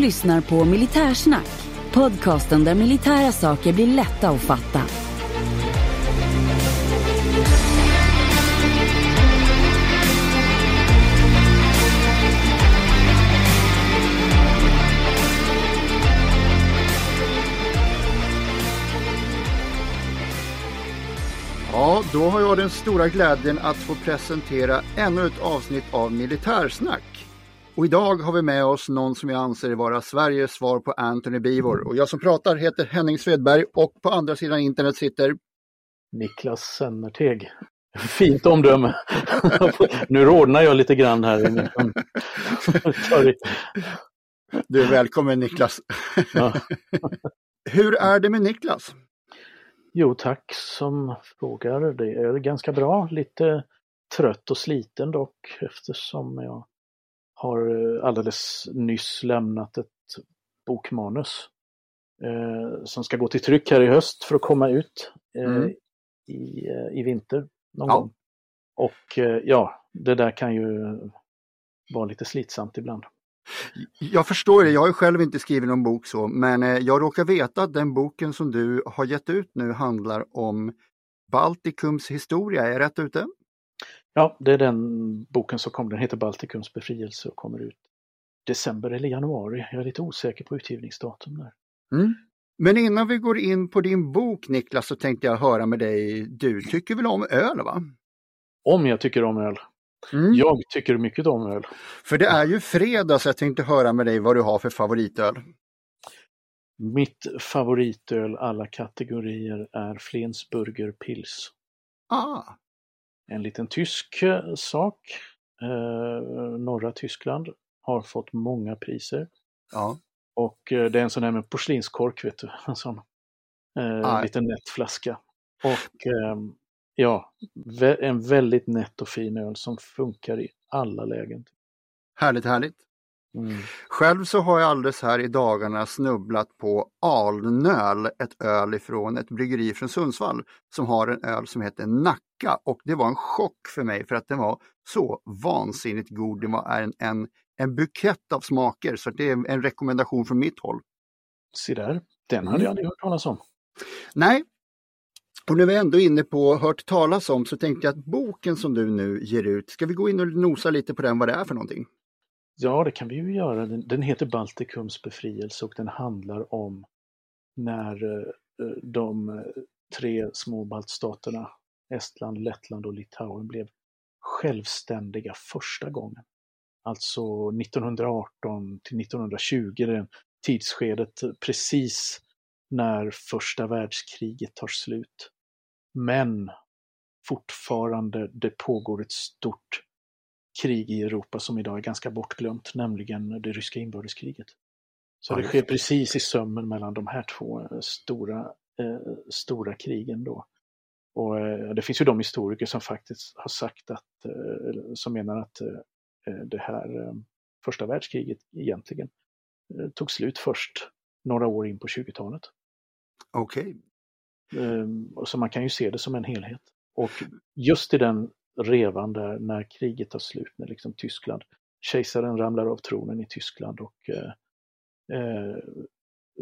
Lyssnar på Militärsnack, podcasten där militära saker blir lätta att fatta. Ja, då har jag den stora glädjen att få presentera ännu ett avsnitt av Militärsnack. Och idag har vi med oss någon som jag anser vara Sveriges svar på Anthony Beevor. Och jag som pratar heter Henning Svedberg och på andra sidan internet sitter Niklas Sennerteg. Fint omdöme. nu rodnar jag lite grann här. Du är välkommen Niklas. Hur är det med Niklas? Jo, tack som frågar. Det är ganska bra. Lite trött och sliten dock eftersom jag har eh, alldeles nyss lämnat ett bokmanus eh, som ska gå till tryck här i höst för att komma ut eh, Mm. i, eh, i vinter någon Ja. gång. Och eh, ja, det där kan ju vara lite slitsamt ibland. Jag förstår det, jag har själv inte skrivit någon bok så, men eh, jag råkar veta att den boken som du har gett ut nu handlar om Baltikums historia, är jag rätt ute? Ja, det är den boken som kommer. Den heter Baltikums befrielse och kommer ut december eller januari. Jag är lite osäker på utgivningsdatum där. Mm. Men innan vi går in på din bok Niklas så tänkte jag höra med dig, du tycker väl om öl va? Om jag tycker om öl. Mm. Jag tycker mycket om öl. För det är ju fredag så jag tänkte höra med dig vad du har för favoritöl. Mitt favoritöl alla kategorier är Flensburger Pils. Ah, En liten tysk eh, sak. Eh, norra Tyskland har fått många priser. ja. Och eh, det är en sån här med porslinskork, vet du. En sån eh, liten nätt flaska. Och ehm, ja, en väldigt nätt och fin öl som funkar i alla lägen. Härligt, härligt. Mm. Själv så har jag alldeles här i dagarna snubblat på Alnöl, ett öl ifrån ett bryggeri från Sundsvall som har en öl som heter Nacka och det var en chock för mig för att den var så vansinnigt god. Det var en, en, en bukett av smaker så det är en rekommendation från mitt håll. Se där, den hade Mm. jag aldrig hört talas om. Nej, och när vi ändå är inne på hört talas om så tänkte jag att boken som du nu ger ut, ska vi gå in och nosa lite på den vad det är för någonting? Ja, det kan vi ju göra. Den, den heter Baltikums befrielse och den handlar om när eh, eh, de eh, tre små baltstaterna, Estland, Lettland och Litauen, blev självständiga första gången. Alltså 1918 till 1920, det tidsskedet precis när första världskriget tar slut. Men fortfarande det pågår ett stort krig i Europa som idag är ganska bortglömt, nämligen det ryska inbördeskriget. Så det sker precis i sömmen mellan de här två eh, stora, eh, stora krigen då. Och eh, det finns ju de historiker som faktiskt har sagt att, eh, som menar att eh, det här eh, första världskriget egentligen eh, tog slut först några år in på 20-talet. Okej, Ehm, och Så man kan ju se det som en helhet. Och just i den revan där när kriget tar slut, när liksom Tyskland, kejsaren ramlar av tronen i Tyskland och eh, eh,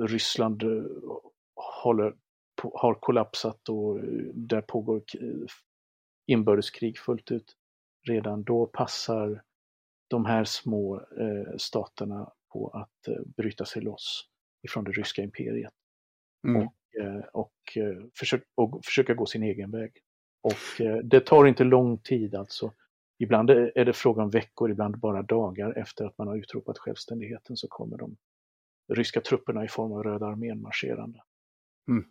Ryssland eh, håller har kollapsat och eh, där pågår inbördeskrig fullt ut. Redan då passar de här små eh, staterna på att eh, bryta sig loss ifrån det ryska imperiet. mm. Och och, försöka, och försöka gå sin egen väg. Och det tar inte lång tid alltså. Ibland är det fråga om veckor, ibland bara dagar efter att man har utropat självständigheten så kommer de ryska trupperna i form av Röda armén marscherande. Mm.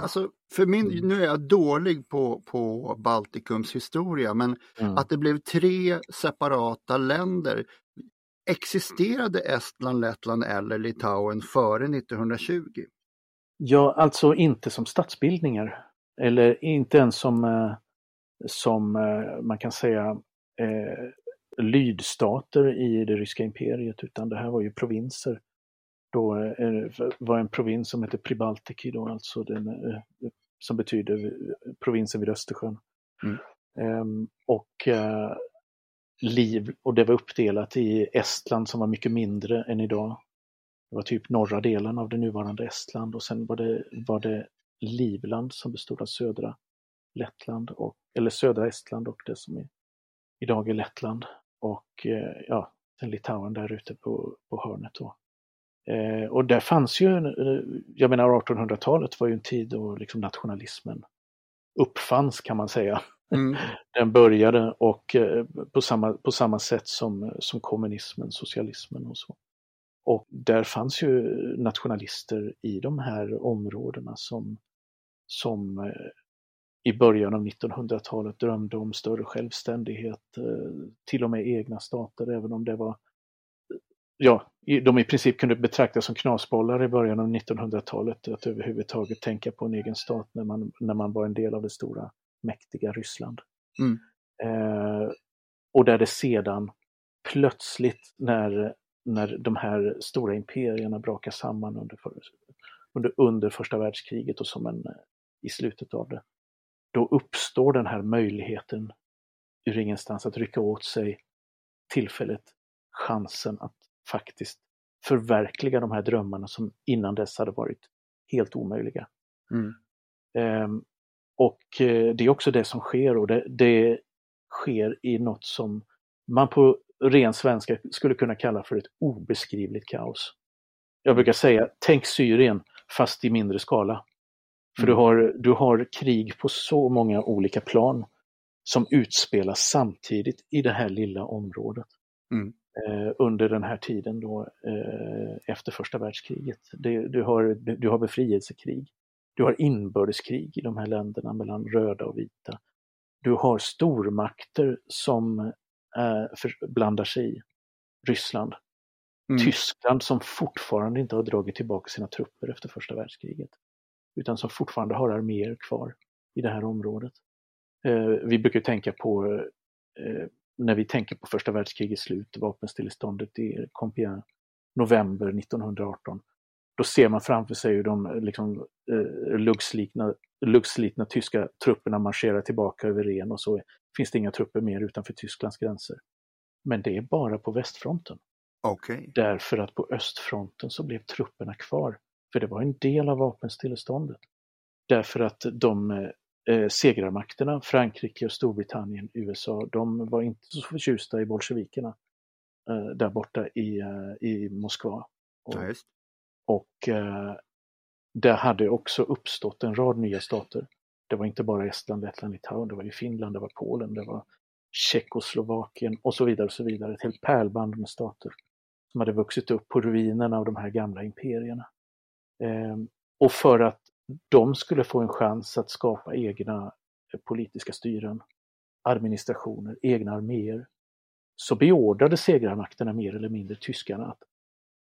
Alltså, för min, mm. nu är jag dålig på, på Baltikums historia, men mm. att det blev tre separata länder. Existerade Estland, Lettland eller Litauen före 1920? Ja, alltså inte som statsbildningar. Eller inte ens som, eh, som eh, man kan säga eh, lydstater i det ryska imperiet, utan det här var ju provinser då var en provins som heter Pribaltiki, då, alltså den, som betyder provinsen vid Östersjön. Mm. Um, och uh, liv, och det var uppdelat i Estland som var mycket mindre än idag. Det var typ norra delen av det nuvarande Estland och sen var det, var det Livland som bestod av södra Lettland, och, eller södra Estland och det som är, idag är Lettland. Och uh, ja, sen Litauen där ute på, på hörnet då. Eh, och där fanns ju, eh, jag menar 1800-talet var ju en tid då liksom nationalismen uppfanns kan man säga. Mm. Den började och eh, på samma, på samma sätt som, som kommunismen, socialismen och så. Och där fanns ju nationalister i de här områdena som, som eh, i början av 1900-talet drömde om större självständighet, eh, till och med egna stater, även om det var ja, de i princip kunde betraktas som knasbollar i början av 1900-talet, att överhuvudtaget tänka på en egen stat när man, när man var en del av det stora mäktiga Ryssland. Mm. Eh, och där det sedan plötsligt när, när de här stora imperierna brakar samman under, för, under, under första världskriget och som en, i slutet av det, då uppstår den här möjligheten ur ingenstans att rycka åt sig tillfället, chansen att faktiskt förverkliga de här drömmarna som innan dess hade varit helt omöjliga. Mm. Um, och uh, det är också det som sker och det, det, sker i något som man på ren svenska skulle kunna kalla för ett obeskrivligt kaos. Jag brukar säga, tänk Syrien fast i mindre skala. För mm. du, har, du har krig på så många olika plan som utspelas samtidigt i det här lilla området. Mm eh, under den här tiden då, eh, efter första världskriget. Det, du, har, du har befrielsekrig, du har inbördeskrig i de här länderna mellan röda och vita. Du har stormakter som eh, för, blandar sig i. Ryssland. Mm. Tyskland som fortfarande inte har dragit tillbaka sina trupper efter första världskriget. Utan som fortfarande har arméer kvar i det här området. Eh, vi brukar tänka på eh, när vi tänker på första världskrigets slut, vapenstilleståndet i Compiègne, november 1918, då ser man framför sig hur de liksom, eh, luggslitna, luggslitna tyska trupperna marscherar tillbaka över Ren och så finns det inga trupper mer utanför Tysklands gränser. Men det är bara på västfronten. Okay. Därför att på östfronten så blev trupperna kvar. För det var en del av vapenstilleståndet. Därför att de eh, segrarmakterna, Frankrike och Storbritannien, USA, de var inte så förtjusta i bolsjevikerna eh, där borta i, eh, i Moskva. Och, ja, och eh, det hade också uppstått en rad nya stater. Det var inte bara Estland, Lettland, Litauen, det var ju Finland, det var Polen, det var Tjeckoslovakien och så vidare. och så vidare. Ett helt pärlband med stater som hade vuxit upp på ruinerna av de här gamla imperierna. Eh, och för att de skulle få en chans att skapa egna eh, politiska styren, administrationer, egna arméer, så beordrade segrarmakterna mer eller mindre tyskarna att,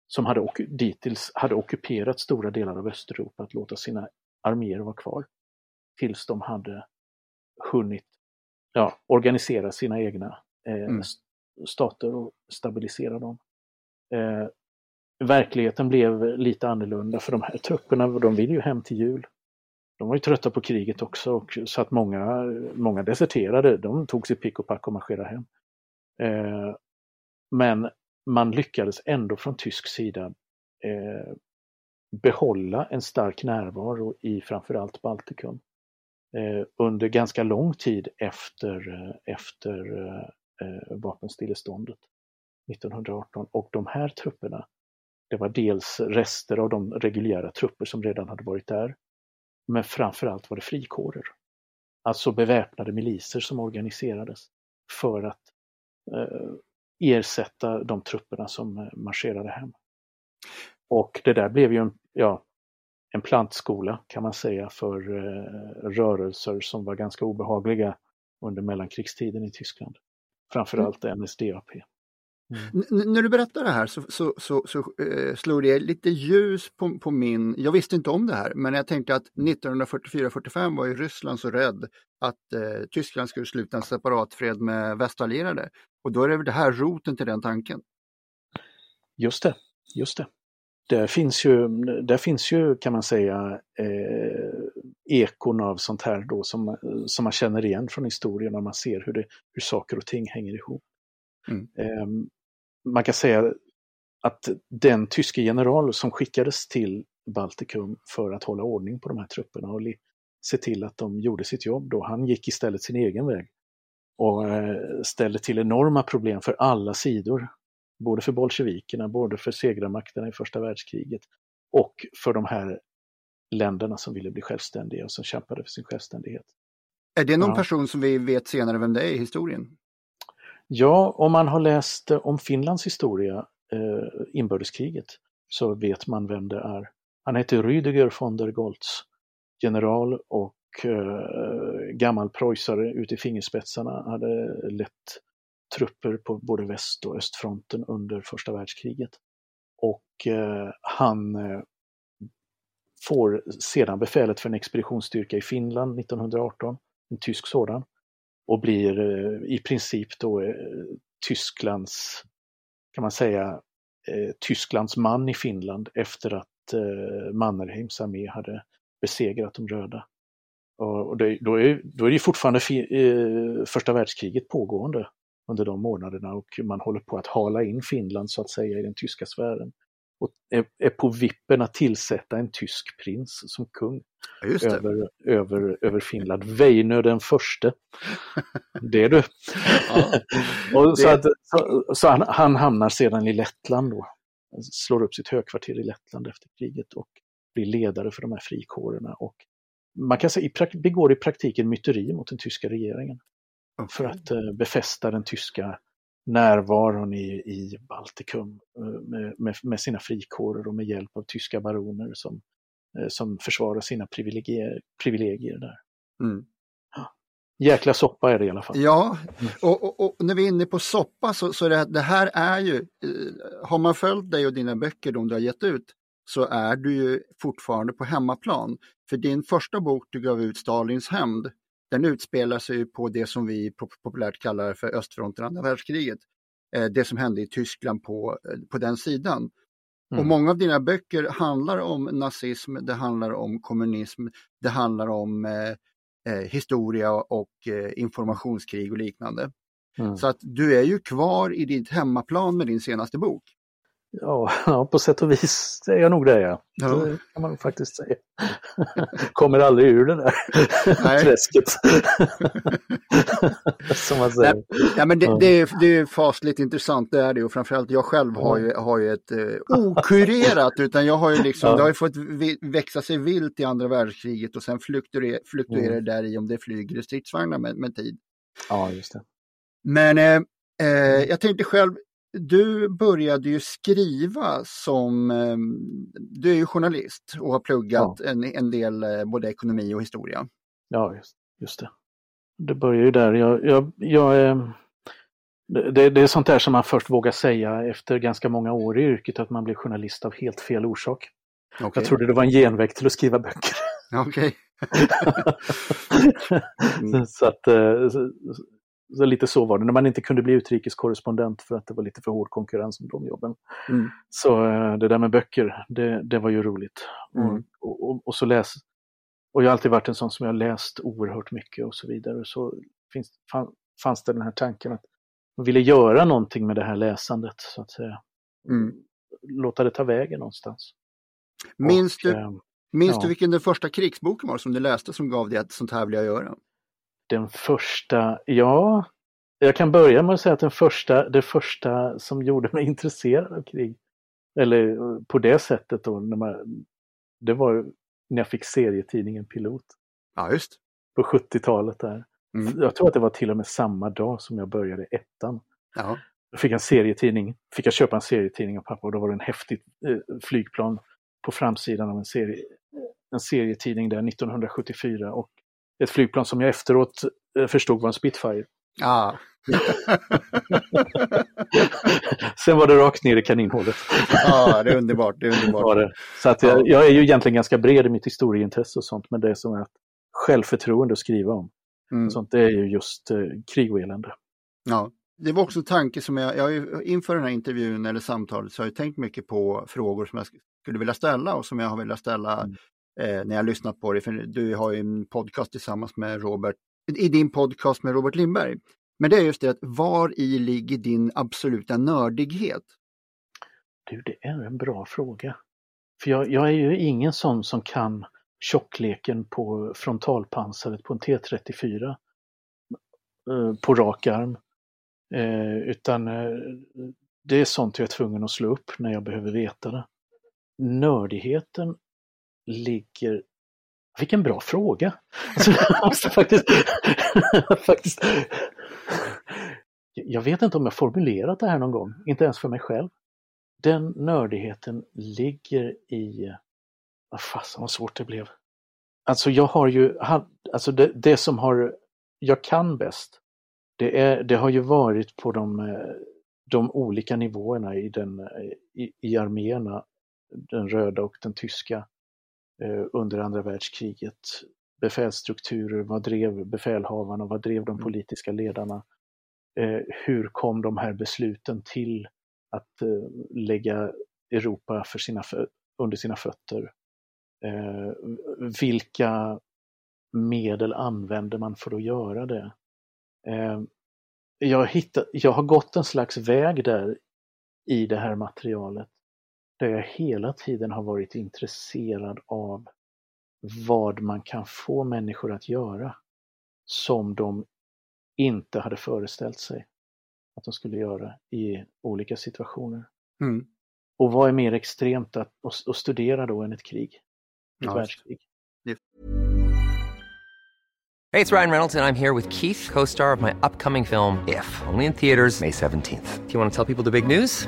som hade dittills hade ockuperat stora delar av Östeuropa att låta sina arméer vara kvar tills de hade hunnit ja, organisera sina egna eh, mm. stater och stabilisera dem. Eh, verkligheten blev lite annorlunda för de här trupperna, de vill ju hem till jul. De var ju trötta på kriget också och, så att många, många deserterade, de tog sitt pick och pack och marscherade hem. Eh, men man lyckades ändå från tysk sida eh, behålla en stark närvaro i framförallt Baltikum eh, under ganska lång tid efter, eh, efter eh, eh vapenstilleståndet 1918 och de här trupperna det var dels rester av de reguljära trupper som redan hade varit där. Men framförallt var det frikårer. Alltså beväpnade miliser som organiserades för att eh, ersätta de trupperna som eh, marscherade hem. Och det där blev ju en, ja, en plantskola kan man säga för eh, rörelser som var ganska obehagliga under mellankrigstiden i Tyskland. Framförallt mm. NSDAP. Mm. När du berättar det här så, så, så, så uh, slår det lite ljus på, på, min, jag visste inte om det här, men jag tänkte att 1944-45 var ju Ryssland så rädd att uh, Tyskland skulle sluta en separat fred med västallierade. Och då är det väl det här roten till den tanken? Just det, just det. Där finns ju, där finns ju kan man säga eh, ekon av sånt här då som, som man känner igen från historien när man ser hur, det, hur saker och ting hänger ihop. Mm. Man kan säga att den tyske general som skickades till Baltikum för att hålla ordning på de här trupperna och se till att de gjorde sitt jobb då, han gick istället sin egen väg och eh, ställde till enorma problem för alla sidor. Både för bolsjevikerna, både för segrarmakterna i första världskriget och för de här länderna som ville bli självständiga och som kämpade för sin självständighet. Är det någon ja. person som vi vet senare vem det är i historien? Ja, om man har läst eh, om Finlands historia, eh, inbördeskriget, så vet man vem det är. Han heter Rüdiger von der Goltz, general och eh, gammal preussare ute i fingerspetsarna, hade lett trupper på både väst och östfronten under första världskriget. Och eh, han eh, får sedan befälet för en expeditionsstyrka i Finland 1918, en tysk sådan, och blir eh, i princip då eh, Tysklands, kan man säga, eh, Tysklands man i Finland efter att Mannerheims armé hade besegrat de röda. Och det, då, är, då är det fortfarande fi, första världskriget pågående under de månaderna och man håller på att hala in Finland så att säga i den tyska sfären. Och är, på vippen att tillsätta en tysk prins som kung över, över, över Finland. Väinö den förste. Det är du. Ja, och så, att, så, så han, han, hamnar sedan i Lettland då. Slår upp sitt högkvarter i Lettland efter kriget och blir ledare för de här frikårerna. Och man kan säga begår i praktiken myteri mot den tyska regeringen. Okay. För att uh, befästa den tyska närvaron i, i Baltikum uh, med, med, med, sina frikårer och med hjälp av tyska baroner som, uh, som försvarar sina privilegier, privilegier där. Mm. Jäkla soppa är det i alla fall. Ja, mm. och, och, och när vi är inne på soppa så, så det, det här är ju, har man följt dig och dina böcker, de du har gett ut, så är du ju fortfarande på hemmaplan. För din första bok du gav ut, Stalins hämnd, den utspelar sig på det som vi populärt kallar för östfronten, andra världskriget. Eh, det som hände i Tyskland på, eh, på den sidan. Mm. Och många av dina böcker handlar om nazism, det handlar om kommunism, det handlar om eh, eh historia och eh, informationskrig och liknande. Mm. Så att du är ju kvar i ditt hemmaplan med din senaste bok. Ja, ja, på sätt och vis är jag nog det, ja. ja. Det kan man faktiskt säga. Kommer aldrig ur det där Nej. träsket. Som man säger. Ja, men det, det, är, det är fasligt intressant, det är det. Och framförallt jag själv har ju, har ju ett eh, okurerat, utan jag har ju liksom, ja. det har ju fått växa sig vilt i andra världskriget och sen fluktuerar, fluktuerar mm. där i om det flyger stridsvagnar med, med tid. Ja, just det. Men eh, eh, jag tänkte själv, du började ju skriva som, ehm, du är ju journalist och har pluggat ja. en, en del eh, både ekonomi och historia. Ja, just, just det. Det börjar ju där. Jag, jag, jag, ehm, det, det är sånt där som man först vågar säga efter ganska många år i yrket, att man blir journalist av helt fel orsak. Okay. Jag trodde det var en genväg till att skriva böcker. Okej. mm. så att, eh, så lite så var det, när man inte kunde bli utrikeskorrespondent för att det var lite för hård konkurrens om de jobben. Mm. Så eh, det där med böcker, det, det var ju roligt. Mm. Och, och, och, så läs, och jag har alltid varit en sån som jag läst oerhört mycket och så vidare. Så finns, fanns det den här tanken att man ville göra någonting med det här läsandet, så att säga. Mm. Låta det ta vägen någonstans. Minns, och, du, äh, minns ja. du vilken den första krigsboken var som du läste som gav dig att sånt här vill jag göra? Den första, ja, jag kan börja med att säga att den första, det första som gjorde mig intresserad av krig Eller eh, på det sättet då, när man, det var när jag fick serietidningen Pilot. Ja, just. På 70-talet där. Mm. Jag tror att det var till och med samma dag som jag började ettan. Ja. Jag fick en serietidning, fick jag köpa en serietidning av pappa och då var det en häftigt eh, flygplan på framsidan av en, serie, en serietidning där 1974 och ett flygplan som jag efteråt eh, förstod var en Spitfire. Ja. Sen var det rakt ner i kaninhålet. ja, det är underbart. Det är underbart. Det. Så att jag, jag är ju egentligen ganska bred i mitt historieintresse och sånt, men det som är självförtroende att skriva om. Mm. Sånt, det är ju just eh, krig och elände. Ja. Det var också en tanke som jag, jag inför den här intervjun eller samtalet så har jag tänkt mycket på frågor som jag skulle vilja ställa och som jag har velat ställa Mm eh, när jag lyssnat på det. För du har ju en podcast tillsammans med Robert, i din podcast med Robert Lindberg. Men det är just det att var i ligger din absoluta nördighet? Du, det är en bra fråga. För jag, jag är ju ingen sån som kan tjockleken på frontalpansaret på en T34 eh, på rak arm. Eh, utan eh, det är sånt jag är tvungen att slå upp när jag behöver veta det. Nördigheten ligger... Vilken bra fråga! Alltså, jag måste faktiskt, faktiskt... Jag vet inte om jag formulerat det här någon gång, inte ens för mig själv. Den nördigheten ligger i... Vad fasen vad svårt det blev. Alltså jag har ju, alltså det, det som har, jag kan bäst, det, är, det har ju varit på de, eh, de olika nivåerna i, den, eh, i, i arméerna, den röda och den tyska, under andra världskriget. Befälsstrukturer, vad drev befälhavarna, vad drev de politiska ledarna? Eh, hur kom de här besluten till att eh, lägga Europa för sina, under sina fötter? Eh, vilka medel använder man för att göra det? Eh, jag, hittat, jag har gått en slags väg där i det här materialet där jag hela tiden har varit intresserad av vad man kan få människor att göra som de inte hade föreställt sig att de skulle göra i olika situationer. Mm. Och vad är mer extremt att, att, att studera då än ett krig? Ett Ja, världskrig. Hey, it's Ryan Reynolds, and I'm here with Keith, co star of my upcoming film, If, only in theaters, May 17th. Do you want to tell people the big news?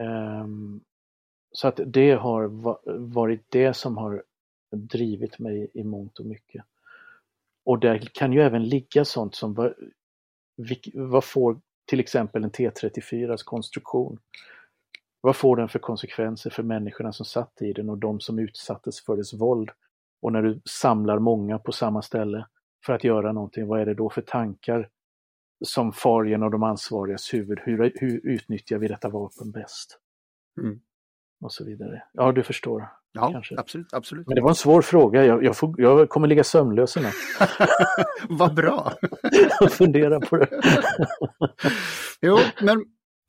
Ehm, så att det har varit det som har drivit mig i mångt och mycket. Och där kan ju även ligga sånt som vad, vad får till exempel en T34s konstruktion? Vad får den för konsekvenser för människorna som satt i den och de som utsattes för dess våld? Och när du samlar många på samma ställe för att göra någonting, vad är det då för tankar som far genom de ansvarigas huvud? Hur, hur utnyttjar vi detta vapen bäst? Mm. Och så vidare. Ja, du förstår. Ja, Kanske. absolut. absolut. Men det var en svår fråga. Jag, jag, får, jag kommer ligga sömnlös i natt Vad bra! och fundera på det. Jo, men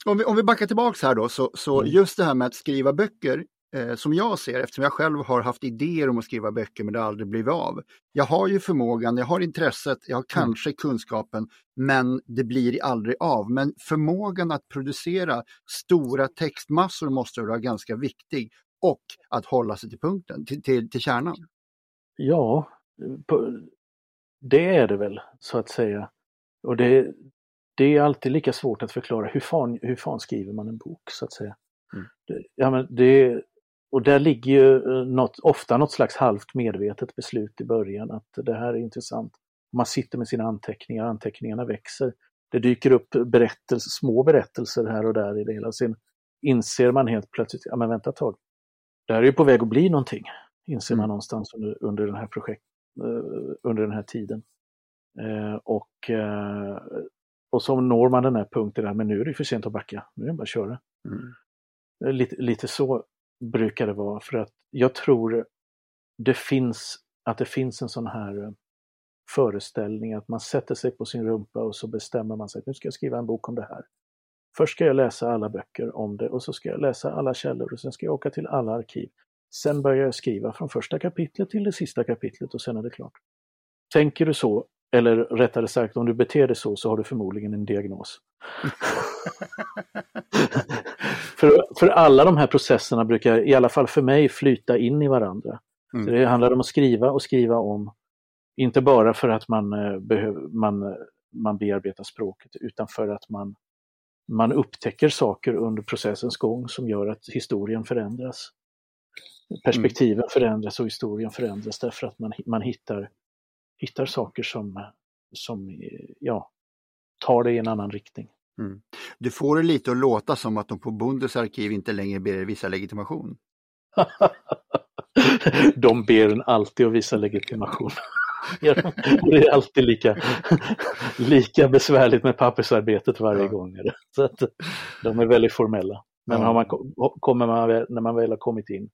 om vi, om vi backar tillbaks här då, så, så Mm. just det här med att skriva böcker, eh, som jag ser, eftersom jag själv har haft idéer om att skriva böcker men det har aldrig blivit av. Jag har ju förmågan, jag har intresset, jag har Mm. kanske kunskapen, men det blir aldrig av. Men förmågan att producera stora textmassor måste vara ganska viktig och att hålla sig till punkten, till, till, till kärnan. Ja, det är det väl så att säga. Och det, det är alltid lika svårt att förklara hur fan, hur fan skriver man en bok så att säga. Mm. Det, ja, men det, och där ligger ju eh, något, ofta något slags halvt medvetet beslut i början att det här är intressant. Man sitter med sina anteckningar, anteckningarna växer. Det dyker upp berättelser, små berättelser här och där i det hela. Sen inser man helt plötsligt, ja men vänta ett tag, det här är ju på väg att bli någonting, inser man mm. någonstans under, under, den här projekt, uh, under den här tiden. Uh, och, uh, och så når man den här punkten där, men nu är det för sent att backa, nu är det bara att köra. Mm. Lite, lite så brukar det vara, för att jag tror det finns, att det finns en sån här föreställning att man sätter sig på sin rumpa och så bestämmer man sig att nu ska jag skriva en bok om det här. Först ska jag läsa alla böcker om det och så ska jag läsa alla källor och sen ska jag åka till alla arkiv. Sen börjar jag skriva från första kapitlet till det sista kapitlet och sen är det klart. Tänker du så, eller rättare sagt om du beter dig så, så har du förmodligen en diagnos. för, för alla de här processerna brukar, i alla fall för mig, flyta in i varandra. Mm. Så det handlar om att skriva och skriva om. Inte bara för att man, eh, behöver, man, eh, man bearbetar språket utan för att man man upptäcker saker under processens gång som gör att historien förändras. Perspektiven mm. förändras och historien förändras därför att man, man hittar, hittar saker som, som ja, tar det i en annan riktning. Mm. Du får det lite att låta som att de på Bundesarkiv inte längre ber visa legitimation. de ber en alltid att visa legitimation. det är alltid lika, lika besvärligt med pappersarbetet varje ja. gång. Så att de är väldigt formella. Men ja. man, kommer man, när man väl har kommit in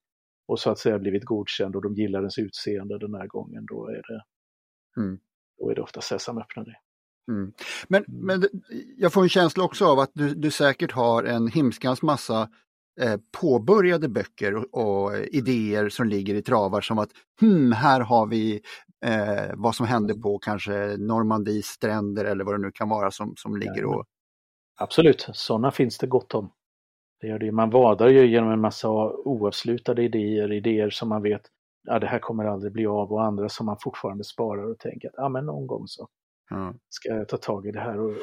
och så att säga blivit godkänd och de gillar ens utseende den här gången, då är det, mm. då är det ofta Sesam öppna dig. Mm. Men, men jag får en känsla också av att du, du säkert har en himskans massa eh, påbörjade böcker och, och, idéer som ligger i travar som att hmm, här har vi eh, vad som hände på kanske Normandies stränder eller vad det nu kan vara som, som ligger och... Absolut, sådana finns det gott om. Det gör det. Man vadar ju genom en massa oavslutade idéer, idéer som man vet ja, det här kommer aldrig bli av och andra som man fortfarande sparar och tänker att ja, men någon gång så mm. ska jag ta tag i det här. Och,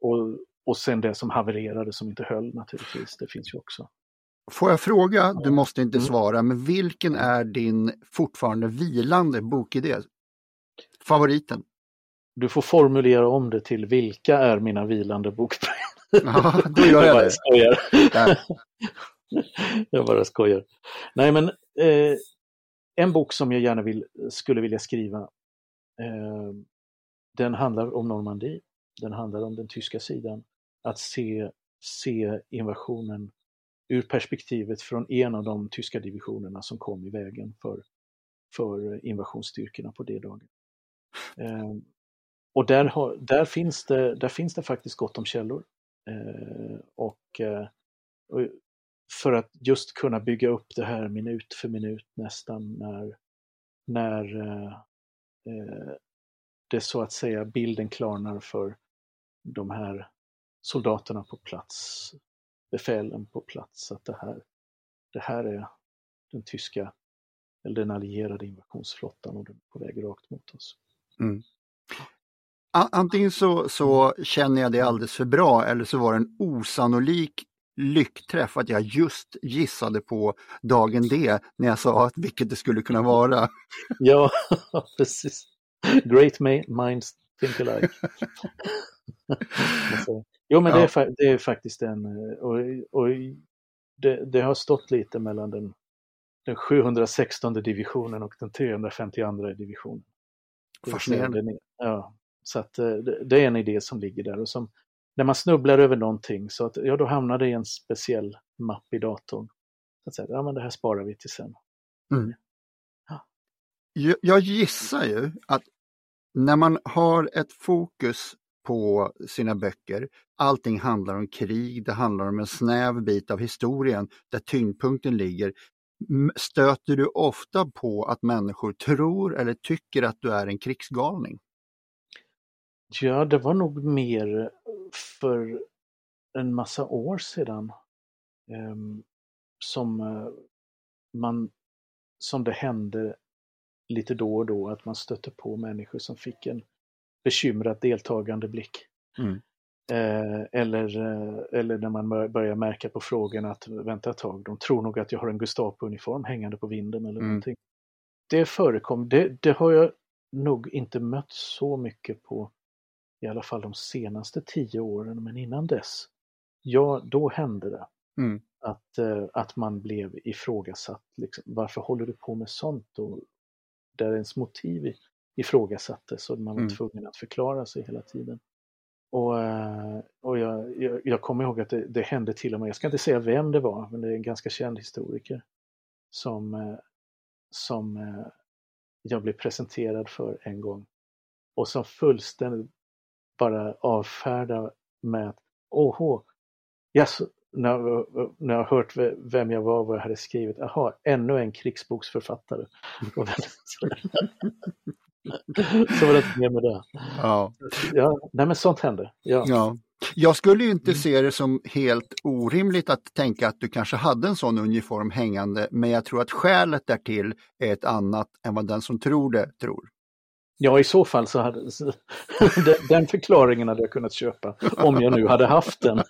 och, och sen det som havererade som inte höll naturligtvis, det finns ju också. Får jag fråga, du måste inte mm. svara, men vilken är din fortfarande vilande bokidé? Favoriten? Du får formulera om det till vilka är mina vilande bokprojekt? Ja, då gör jag, jag det. Skojar. jag bara skojar. Nej men eh, en bok som jag gärna vill, skulle vilja skriva eh, den handlar om Normandie. Den handlar om den tyska sidan. Att se, se invasionen ur perspektivet från en av de tyska divisionerna som kom i vägen för, för invasionsstyrkorna på det dagen. Eh, och där, har, där, finns det, där finns det faktiskt gott om källor. Eh, och, eh, och, för att just kunna bygga upp det här minut för minut nästan när, när eh, eh, det så att säga bilden klarnar för de här soldaterna på plats befälen på plats att det här, det här är den tyska, eller den allierade invasionsflottan och den är på väg rakt mot oss. Mm. Antingen så, så känner jag det alldeles för bra eller så var det en osannolik lyckträff att jag just gissade på dagen D när jag sa att vilket det skulle kunna vara. ja, precis. Great minds think alike. Jo, men ja. det, är, det är faktiskt en, eh, och, och det, det, har stått lite mellan den, den 716 divisionen och den 352 divisionen. Fascinerande. Ja, så att eh, det, det, är en idé som ligger där och som när man snubblar över någonting så att, ja, då hamnar det i en speciell mapp i datorn. Så att säga, ja men det här sparar vi till sen. Mm. Jag gissar ju att när man har ett fokus på sina böcker. Allting handlar om krig, det handlar om en snäv bit av historien där tyngdpunkten ligger. Stöter du ofta på att människor tror eller tycker att du är en krigsgalning? Ja, det var nog mer för en massa år sedan ehm, eh, som man som det hände lite då och då att man stötte på människor som fick en bekymrat deltagande blick. Mm. Eh, eller, eh, eller när man börjar märka på frågorna att vänta ett tag, de tror nog att jag har en Gestapo-uniform hängande på vinden eller mm. någonting. Det förekom, det, det har jag nog inte mött så mycket på i alla fall de senaste tio åren, men innan dess, ja, då hände det. Mm. Att, eh, att man blev ifrågasatt. Liksom, varför håller du på med sånt? Och där ens motiv ifrågasattes och man var mm. tvungen att förklara sig hela tiden. Och, eh, och jag, jag, jag kommer ihåg att det, det, hände till och med, jag ska inte säga vem det var, men det är en ganska känd historiker som, eh, som eh, jag blev presenterad för en gång och som fullständigt bara avfärdar med att åhå, yes, när, när jag hört vem jag var och vad jag hade skrivit, jaha, ännu en krigsboksförfattare. så var det inte mer med det. Ja. Ja, nej men sånt händer. Ja. ja. Jag skulle inte se det som helt orimligt att tänka att du kanske hade en sån uniform hängande, men jag tror att skälet därtill är ett annat än vad den som tror det tror. Ja, i så fall så hade den förklaringen hade jag kunnat köpa om jag nu hade haft den.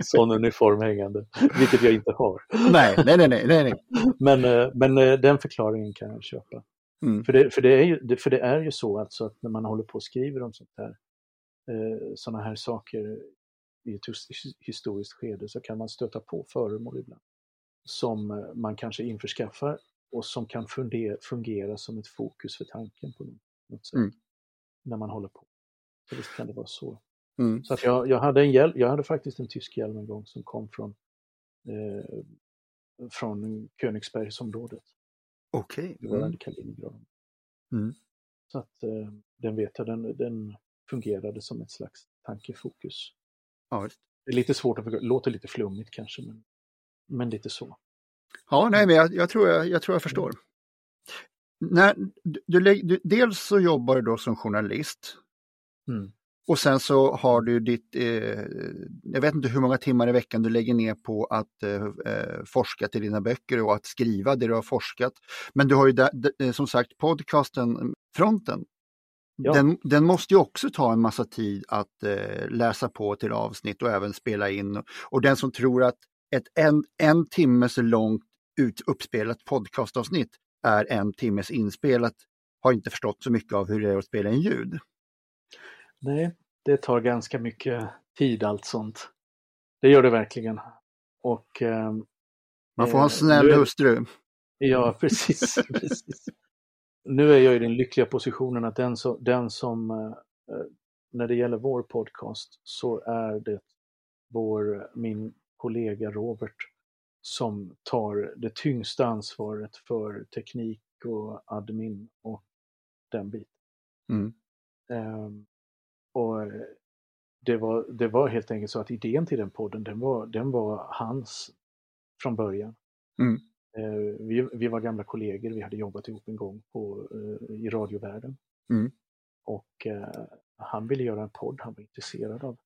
Sån uniform hängande, vilket jag inte har. Nej, nej, nej, nej, nej. Men, eh, men eh, den förklaringen kan jag köpa. Mm. För, det, för, det är ju, för det är ju så alltså att när man håller på och skriver om sånt här, eh, sådana här saker i ett historiskt skede så kan man stöta på föremål ibland som man kanske införskaffar och som kan fundera, fungera som ett fokus för tanken på något sätt. Mm. När man håller på. Så visst kan det vara så. Mm. Så att jag, jag, hade en hjälm, jag hade faktiskt en tysk hjälm en gång som kom från, eh, från Königsbergsområdet. Okej. Okay. Mm. Kaliningrad. Mm. Så att eh, den vet jag, den, den fungerade som ett slags tankefokus. Ja, det är lite svårt att förklara, låter lite flummigt kanske, men, men lite så. Ja, nej, men jag, jag tror, jag, jag, tror jag förstår. När, du, du, dels så jobbar du då som journalist. Mm. Och sen så har du ditt, eh, jag vet inte hur många timmar i veckan du lägger ner på att eh, eh forska till dina böcker och att skriva det du har forskat. Men du har ju där, eh, som sagt podcasten Fronten. Ja. Den, den, måste ju också ta en massa tid att eh, läsa på till avsnitt och även spela in. Och den som tror att ett en, en timmes långt ut, uppspelat podcastavsnitt är en timmes inspelat har inte förstått så mycket av hur det är att spela in ljud. Nej, det tar ganska mycket tid allt sånt. Det gör det verkligen. Och, eh, Man får ha en snäll är... hustru. Ja, precis. precis. Nu är jag i den lyckliga positionen att den som, den som eh, när det gäller vår podcast så är det vår, min kollega Robert som tar det tyngsta ansvaret för teknik och admin och den biten. Mm. Um, och det var, det var helt enkelt så att idén till den podden, den var, den var hans från början. Mm. Uh, vi, vi var gamla kollegor, vi hade jobbat ihop en gång på, uh, i radiovärlden. Mm. Och uh, han ville göra en podd, han var intresserad av,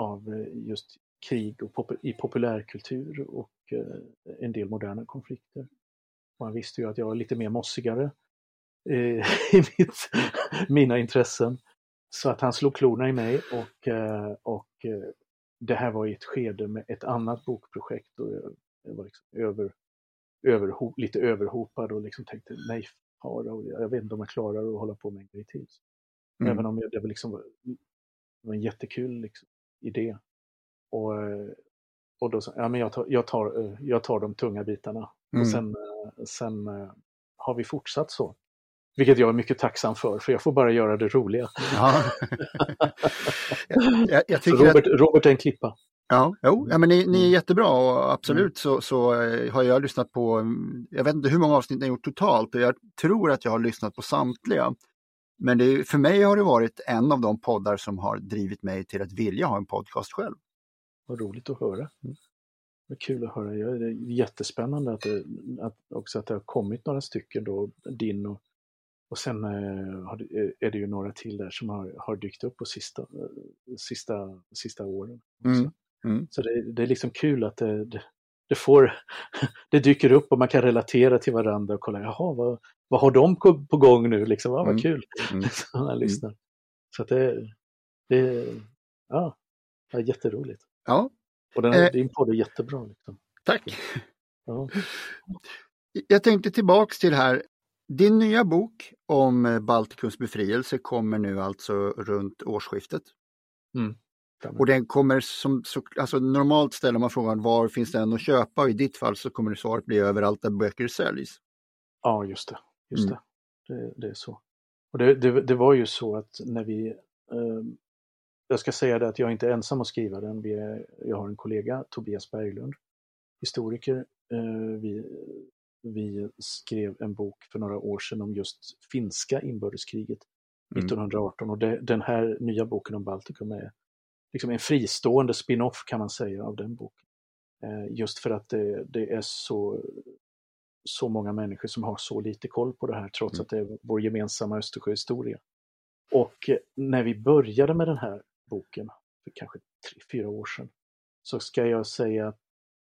av just krig och pop i populärkultur och eh, en del moderna konflikter. Han visste ju att jag var lite mer mossigare eh, i mitt, mina intressen. Så att han slog klorna i mig och, eh, och eh, det här var i ett skede med ett annat bokprojekt och jag, var liksom över, överho lite överhopad och liksom tänkte nej, fara, jag vet inte om jag klarar att hålla på med en grej till. Mm. Även om jag, det var, liksom, det var en jättekul liksom, idé. Och, och då sa ja men jag tar, jag tar, eh, jag tar de tunga bitarna. Mm. Och sen, eh, sen eh, har vi fortsatt så. Vilket jag är mycket tacksam för, för jag får bara göra det roliga. Ja. jag, jag Robert, att... Robert är en klippa. Ja, jo, ja, men ni, ni är mm. jättebra och absolut mm. så, så har jag lyssnat på, mm, jag vet inte hur många avsnitt ni har gjort totalt och jag tror att jag har lyssnat på samtliga. Men det, för mig har det varit en av de poddar som har drivit mig till att vilja ha en podcast själv. Vad roligt att höra. Mm. Vad kul att höra. Det är jättespännande att, det, att också att det har kommit några stycken då, din och, och sen eh, är det ju några till där som har, har dykt upp på sista, sista, sista åren. Mm. Mm. Så det, det, är liksom kul att det, det, får, det dyker upp och man kan relatera till varandra och kolla, jaha, vad, vad har de på gång nu? Liksom, ja, vad Mm. kul! Mm. Man lyssnar. Så att det, det, ja, det är jätteroligt. Ja, Och den, Eh. din podd är jättebra. Liksom. tack. Ja. Jag tänkte tillbaks till här. Din nya bok om Baltikums befrielse kommer nu alltså runt årsskiftet. Mm. Och den kommer som, så, alltså normalt ställer man frågan var finns den att köpa och i ditt fall så kommer svaret bli överallt där böcker säljs. Ja, just det. Just Mm. det. det. Det är så. Och det, det, det var ju så att när vi... Eh, jag ska säga det att jag är inte ensam att skriva den. Vi är, jag har en kollega, Tobias Berglund, historiker. Eh, vi, vi skrev en bok för några år sedan om just finska inbördeskriget Mm. 1918. Och det, den här nya boken om Baltikum är liksom en fristående spin-off kan man säga av den boken. Eh, just för att det, det är så så många människor som har så lite koll på det här trots Mm. att det är vår gemensamma Östersjöhistoria. Och eh, när vi började med den här boken för kanske tre, fyra år sedan så ska jag säga att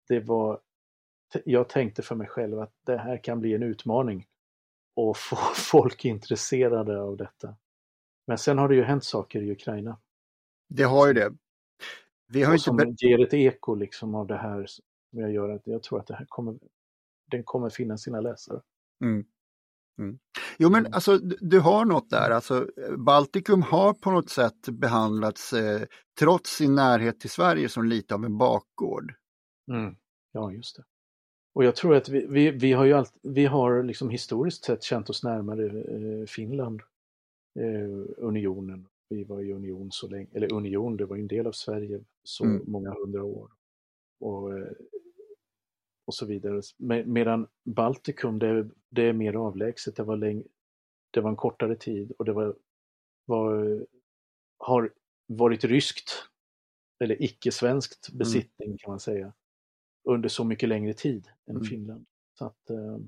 det var, jag tänkte för mig själv att det här kan bli en utmaning och få folk intresserade av detta. Men sen har det ju hänt saker i Ukraina Det har ju det. Vi har inte som ger ett eko liksom av det här som jag gör. Att jag tror att det här kommer, den kommer finna sina läsare. Mm. Mm. Jo men Mm. alltså du, har något där, alltså Baltikum har på något sätt behandlats eh, trots sin närhet till Sverige som lite av en bakgård. Mm. Ja, just det. Och jag tror att vi, vi, vi har ju allt, vi har liksom historiskt sett känt oss närmare eh, Finland, eh, unionen. Vi var i union så länge, eller union, det var ju en del av Sverige så Mm. många hundra år. Och, eh, och så vidare. Me- Medan Baltikum, det, det är mer avlägset, det var, läng, det var en kortare tid och det var, var, har varit ryskt, eller icke-svenskt besittning kan man säga, under så mycket längre tid än Mm. Finland. Så att, eh,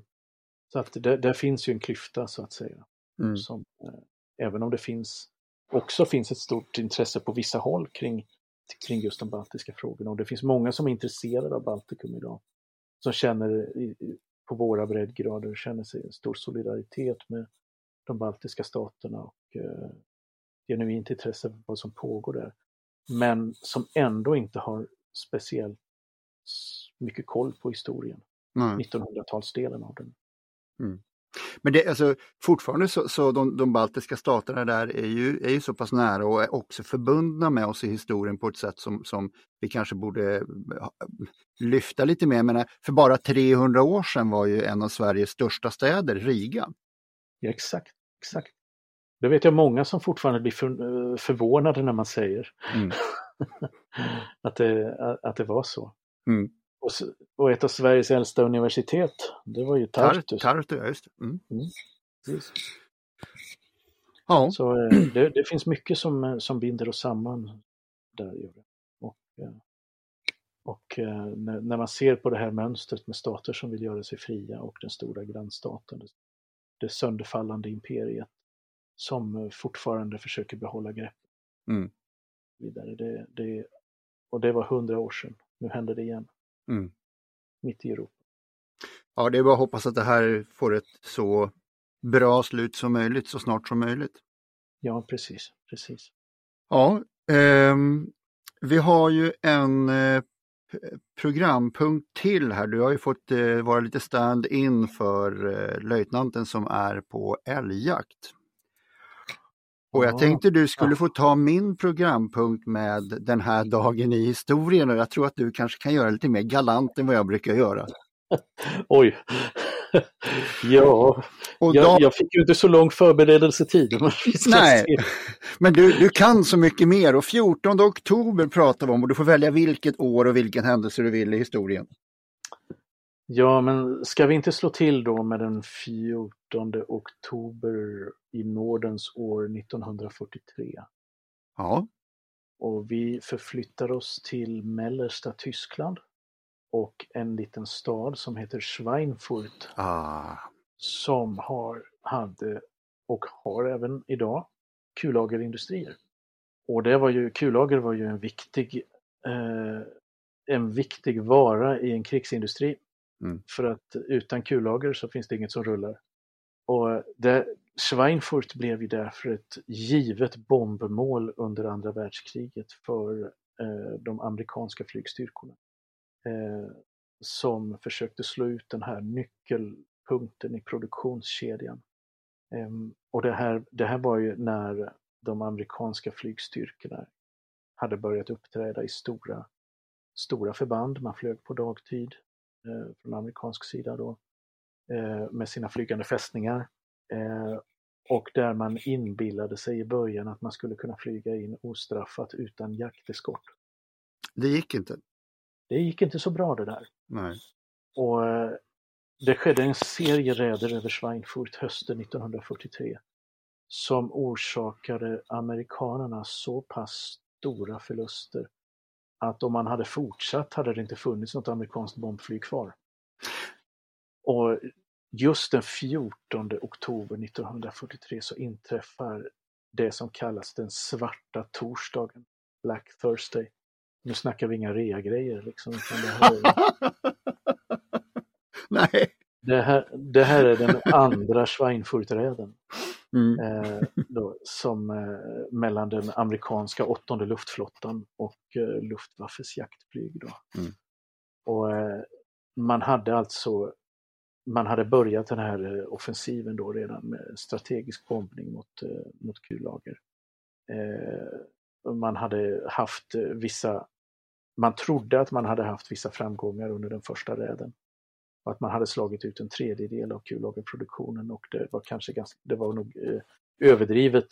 så att där, där finns ju en klyfta så att säga. Mm. Som, eh, även om det finns, också finns ett stort intresse på vissa håll kring, kring just de baltiska frågorna. Och det finns många som är intresserade av Baltikum idag. Som känner på våra breddgrader, känner sig en stor solidaritet med de baltiska staterna och eh, genuint intresse för vad som pågår där. Men som ändå inte har speciellt mycket koll på historien, Nej. 1900-talsdelen av den. Men det, alltså, fortfarande så, så de, de baltiska staterna där är ju, är ju så pass nära och är också förbundna med oss i historien på ett sätt som, som vi kanske borde eh, lyfta lite mer. Men för bara 300 år sedan var ju en av Sveriges största städer Riga. Ja, exakt, exakt. Det vet jag många som fortfarande blir för, eh, förvånade när man säger Mm. att, det, att det var så. Mm. Och, ett av Sveriges äldsta universitet, det var ju Tar- Tartus. Tartu, ja, just. Mm. Precis. Ja. Så eh, det, det finns mycket som, eh, som binder oss samman där. Och, eh, och när, när man ser på det här mönstret med stater som vill göra sig fria och den stora grannstaten, det, sönderfallande imperiet som fortfarande försöker behålla greppet. Mm. Vidare. Det, det, och det var hundra år sedan. Nu händer det igen. Mm. Mitt i Europa. ja, det är bara att hoppas att det här får ett så bra slut som möjligt så snart som möjligt. Ja, precis. precis. Ja, ehm, vi har ju en eh, programpunkt till här. Du har ju fått eh, vara lite stand-in för eh, löjtnanten som är på älgjakt. Och jag Ja. tänkte du skulle få ta min programpunkt med den här dagen i historien och jag tror att du kanske kan göra lite mer galant än vad jag brukar göra. Oj! ja, Och jag, jag fick ju inte så lång förberedelsetid. Nej. Men du, du kan så mycket mer och 14 oktober pratar vi om och du får välja vilket år och vilken händelse du vill i historien. Ja, men ska vi inte slå till då med den 14 oktober i nådens år 1943? Ja, Och vi förflyttar oss till mellersta Tyskland och en liten stad som heter Schweinfurt ah. som har, hade och har även idag kullagerindustrier. Och det var ju, kullager var ju en viktig, eh, en viktig vara i en krigsindustri. Mm. För att utan kullager så finns det inget som rullar. Och det, Schweinfurt blev ju därför ett givet bombmål under andra världskriget för eh, de amerikanska flygstyrkorna. Eh, som försökte slå ut den här nyckelpunkten i produktionskedjan. Eh, och det här, det här var ju när de amerikanska flygstyrkorna hade börjat uppträda i stora, stora förband. Man flög på dagtid från amerikansk sida då eh, med sina flygande fästningar. Eh, och där man inbillade sig i början att man skulle kunna flyga in ostraffat utan jakteskort. Det gick inte. Det gick inte så bra det där. Nej. Och eh, det skedde en serie räder över Schweinfurt hösten 1943 som orsakade amerikanerna så pass stora förluster att om man hade fortsatt hade det inte funnits något amerikanskt bombflyg kvar. Och just den 14 oktober 1943 så inträffar det som kallas den svarta torsdagen, Black Thursday. Nu snackar vi inga rea-grejer liksom. Det, här är, Nej. det, här, det här är den andra Schweinfurträden. Mm. Eh, då, som eh, mellan den amerikanska åttonde luftflottan och eh, Luftwaffes jaktflyg. Då. Mm. Och, eh, man hade alltså man hade börjat den här eh, offensiven då redan med strategisk bombning mot, eh, mot kullager. Eh, man hade haft vissa, man trodde att man hade haft vissa framgångar under den första räden. Och att man hade slagit ut en tredjedel av kullagerproduktionen och det var kanske ganska, det var nog eh, överdrivet,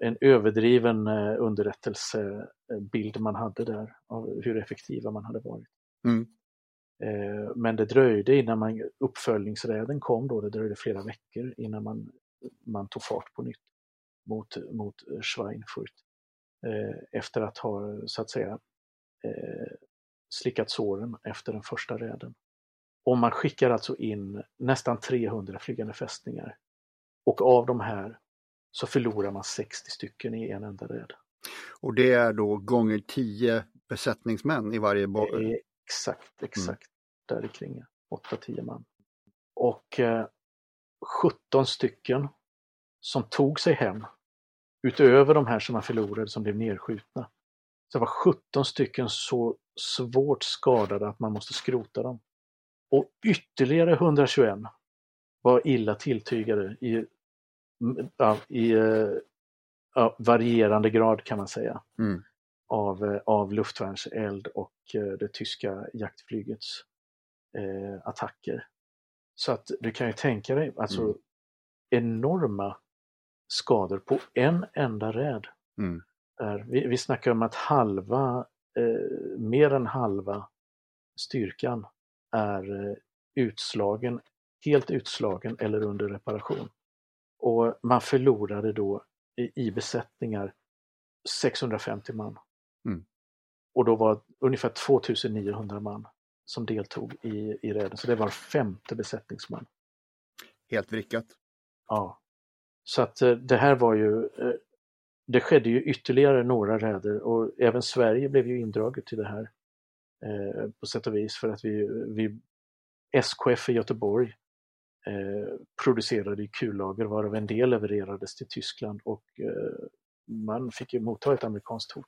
en överdriven eh, underrättelsebild man hade där av hur effektiva man hade varit. Mm. Eh, Men det dröjde innan man, uppföljningsräden kom då, det dröjde flera veckor innan man, man tog fart på nytt mot, mot Schweinfurt. Eh, Efter att ha så att säga eh, slickat såren efter den första räden. Och man skickar alltså in nästan 300 flygande fästningar. Och av de här så förlorar man 60 stycken i en enda räd. Och det är då gånger 10 besättningsmän i varje Det är exakt, exakt där kring 8-10 man. Och eh, 17 stycken som tog sig hem, utöver de här som man förlorade som blev nedskjutna. Så var 17 stycken så svårt skadade att man måste skrota dem. Och ytterligare 121 var illa tilltygade i, ja, i eh, ja, varierande grad kan man säga Mm. av, eh, av luftvärnseld och eh, det tyska jaktflygets eh, attacker. Så att du kan ju tänka dig alltså Mm. enorma skador på en enda räd. Mm. Vi, vi snackar om att halva, eh, mer än halva styrkan är eh, utslagen, helt utslagen eller under reparation. Och man förlorade då i, i besättningar 650 man. Mm. Och då var ungefär 2900 man som deltog i, i räden, så det var femte besättningsman. Helt vrickat. Ja. Så att eh, det här var ju, eh, det skedde ju ytterligare några räder och även Sverige blev ju indraget i det här eh, på sätt och vis för att vi, vi SKF i Göteborg eh, producerade kullager varav en del levererades till Tyskland och eh, man fick ju motta ett amerikanskt hot.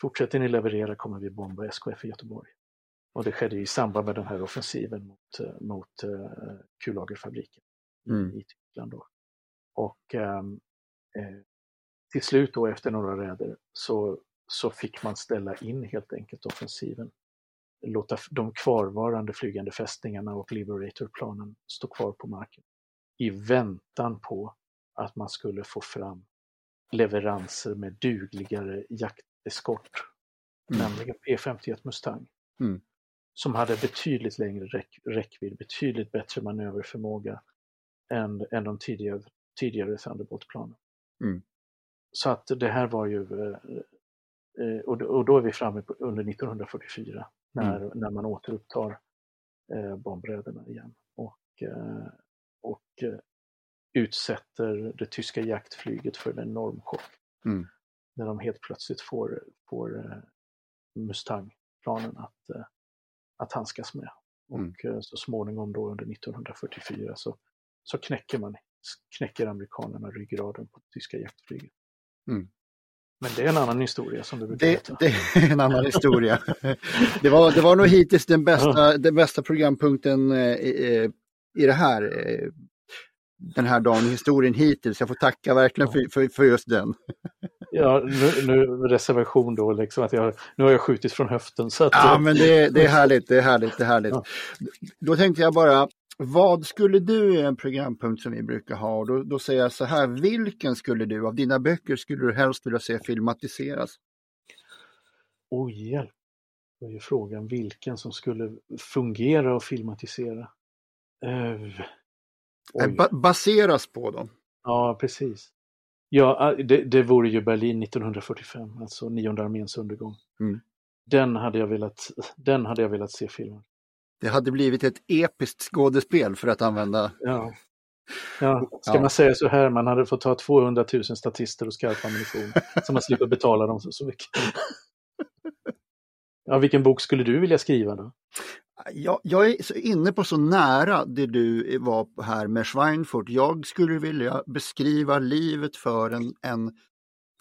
Fortsätter ni leverera kommer vi bomba SKF i Göteborg. Och det skedde i samband med den här offensiven mot, eh, mot eh, kullagerfabriken Mm. i Tyskland. Då. Och ehm, eh, till slut då efter några räder så, så fick man ställa in helt enkelt offensiven. Låta de kvarvarande flygande fästningarna och Liberator-planen stå kvar på marken. I väntan på att man skulle få fram leveranser med dugligare jakteskort. Mm. Nämligen P51 Mustang. Mm. Som hade betydligt längre räck, räckvidd, betydligt bättre manöverförmåga än, än de tidigare, tidigare Thunderbolt-planen. Mm. Så att det här var ju, eh, och, då- och då är vi framme under 1944 när, när man återupptar eh, bombräderna igen och, eh, och eh, utsätter det tyska jaktflyget för en enorm chock. Mm. När de helt plötsligt får, får eh, Mustang planen att, eh, att handskas med. Och Mm. eh, så småningom då under 1944 så, så knäcker man knäcker amerikanerna ryggraden på det tyska jaktflyget. Mm. Men det är en annan historia som du brukar Det, det är en annan historia. Det var, det var nog hittills den bästa, den bästa programpunkten eh, i, i det här, eh, den här dagen i historien hittills. Jag får tacka verkligen för, för, för just den. Ja, nu, nu reservation då, liksom att jag, nu har jag skjutit från höften. Så att, Ja, men det, det är härligt, det är härligt, det är härligt. Ja. Då tänkte jag bara, vad skulle du i en programpunkt som vi brukar ha? Då, då säger jag så här, vilken skulle du av dina böcker skulle du helst vilja se filmatiseras? Oj, hjälp. Då är frågan vilken som skulle fungera och filmatisera. Oj. Ba baseras på dem. Ja, precis. Ja, det, det vore ju Berlin 1945, alltså nionde arméns undergång. Mm. Den, hade jag velat, den hade jag velat se filmen. Det hade blivit ett episkt skådespel för att använda Ja. Ja, ska Ja. man säga så här, man hade fått ta 200 000 statister och skarp ammunition så man slipper betala dem så, så mycket. Ja, vilken bok skulle du vilja skriva då? Jag, jag är så inne på så nära det du var här med Schweinfurt. Jag skulle vilja beskriva livet för en, en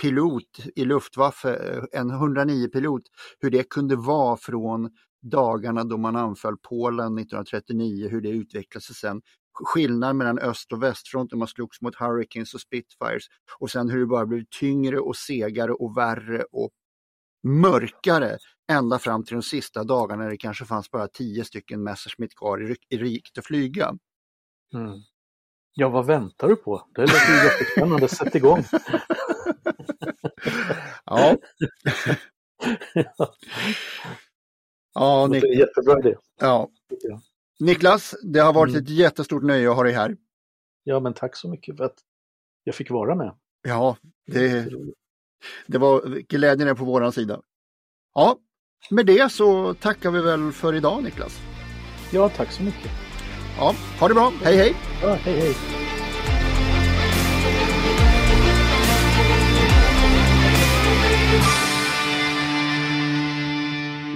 pilot i Luftwaffe, en 109-pilot, hur det kunde vara från dagarna då man anföll Polen 1939, hur det utvecklade sig sen. Skillnad mellan öst och västfront när man slogs mot Hurricanes och Spitfires och sen hur det bara blev tyngre och segare och värre och mörkare ända fram till de sista dagarna när det kanske fanns bara tio stycken Messerschmitt kvar i, riket att flyga. Mm. Ja, vad väntar du på? Det låter ju jättespännande, sätt igång! Ja, ja, Det Nik- är en jättebra idé. ja. Niklas, det har varit Mm. ett jättestort nöje att ha dig här. Ja, men tack så mycket för att jag fick vara med. Ja, det, det var glädjen är på våran sida. Ja, med det så tackar vi väl för idag Niklas. Ja, tack så mycket. Ja, ha det bra, hej hej! Ja, hej, hej!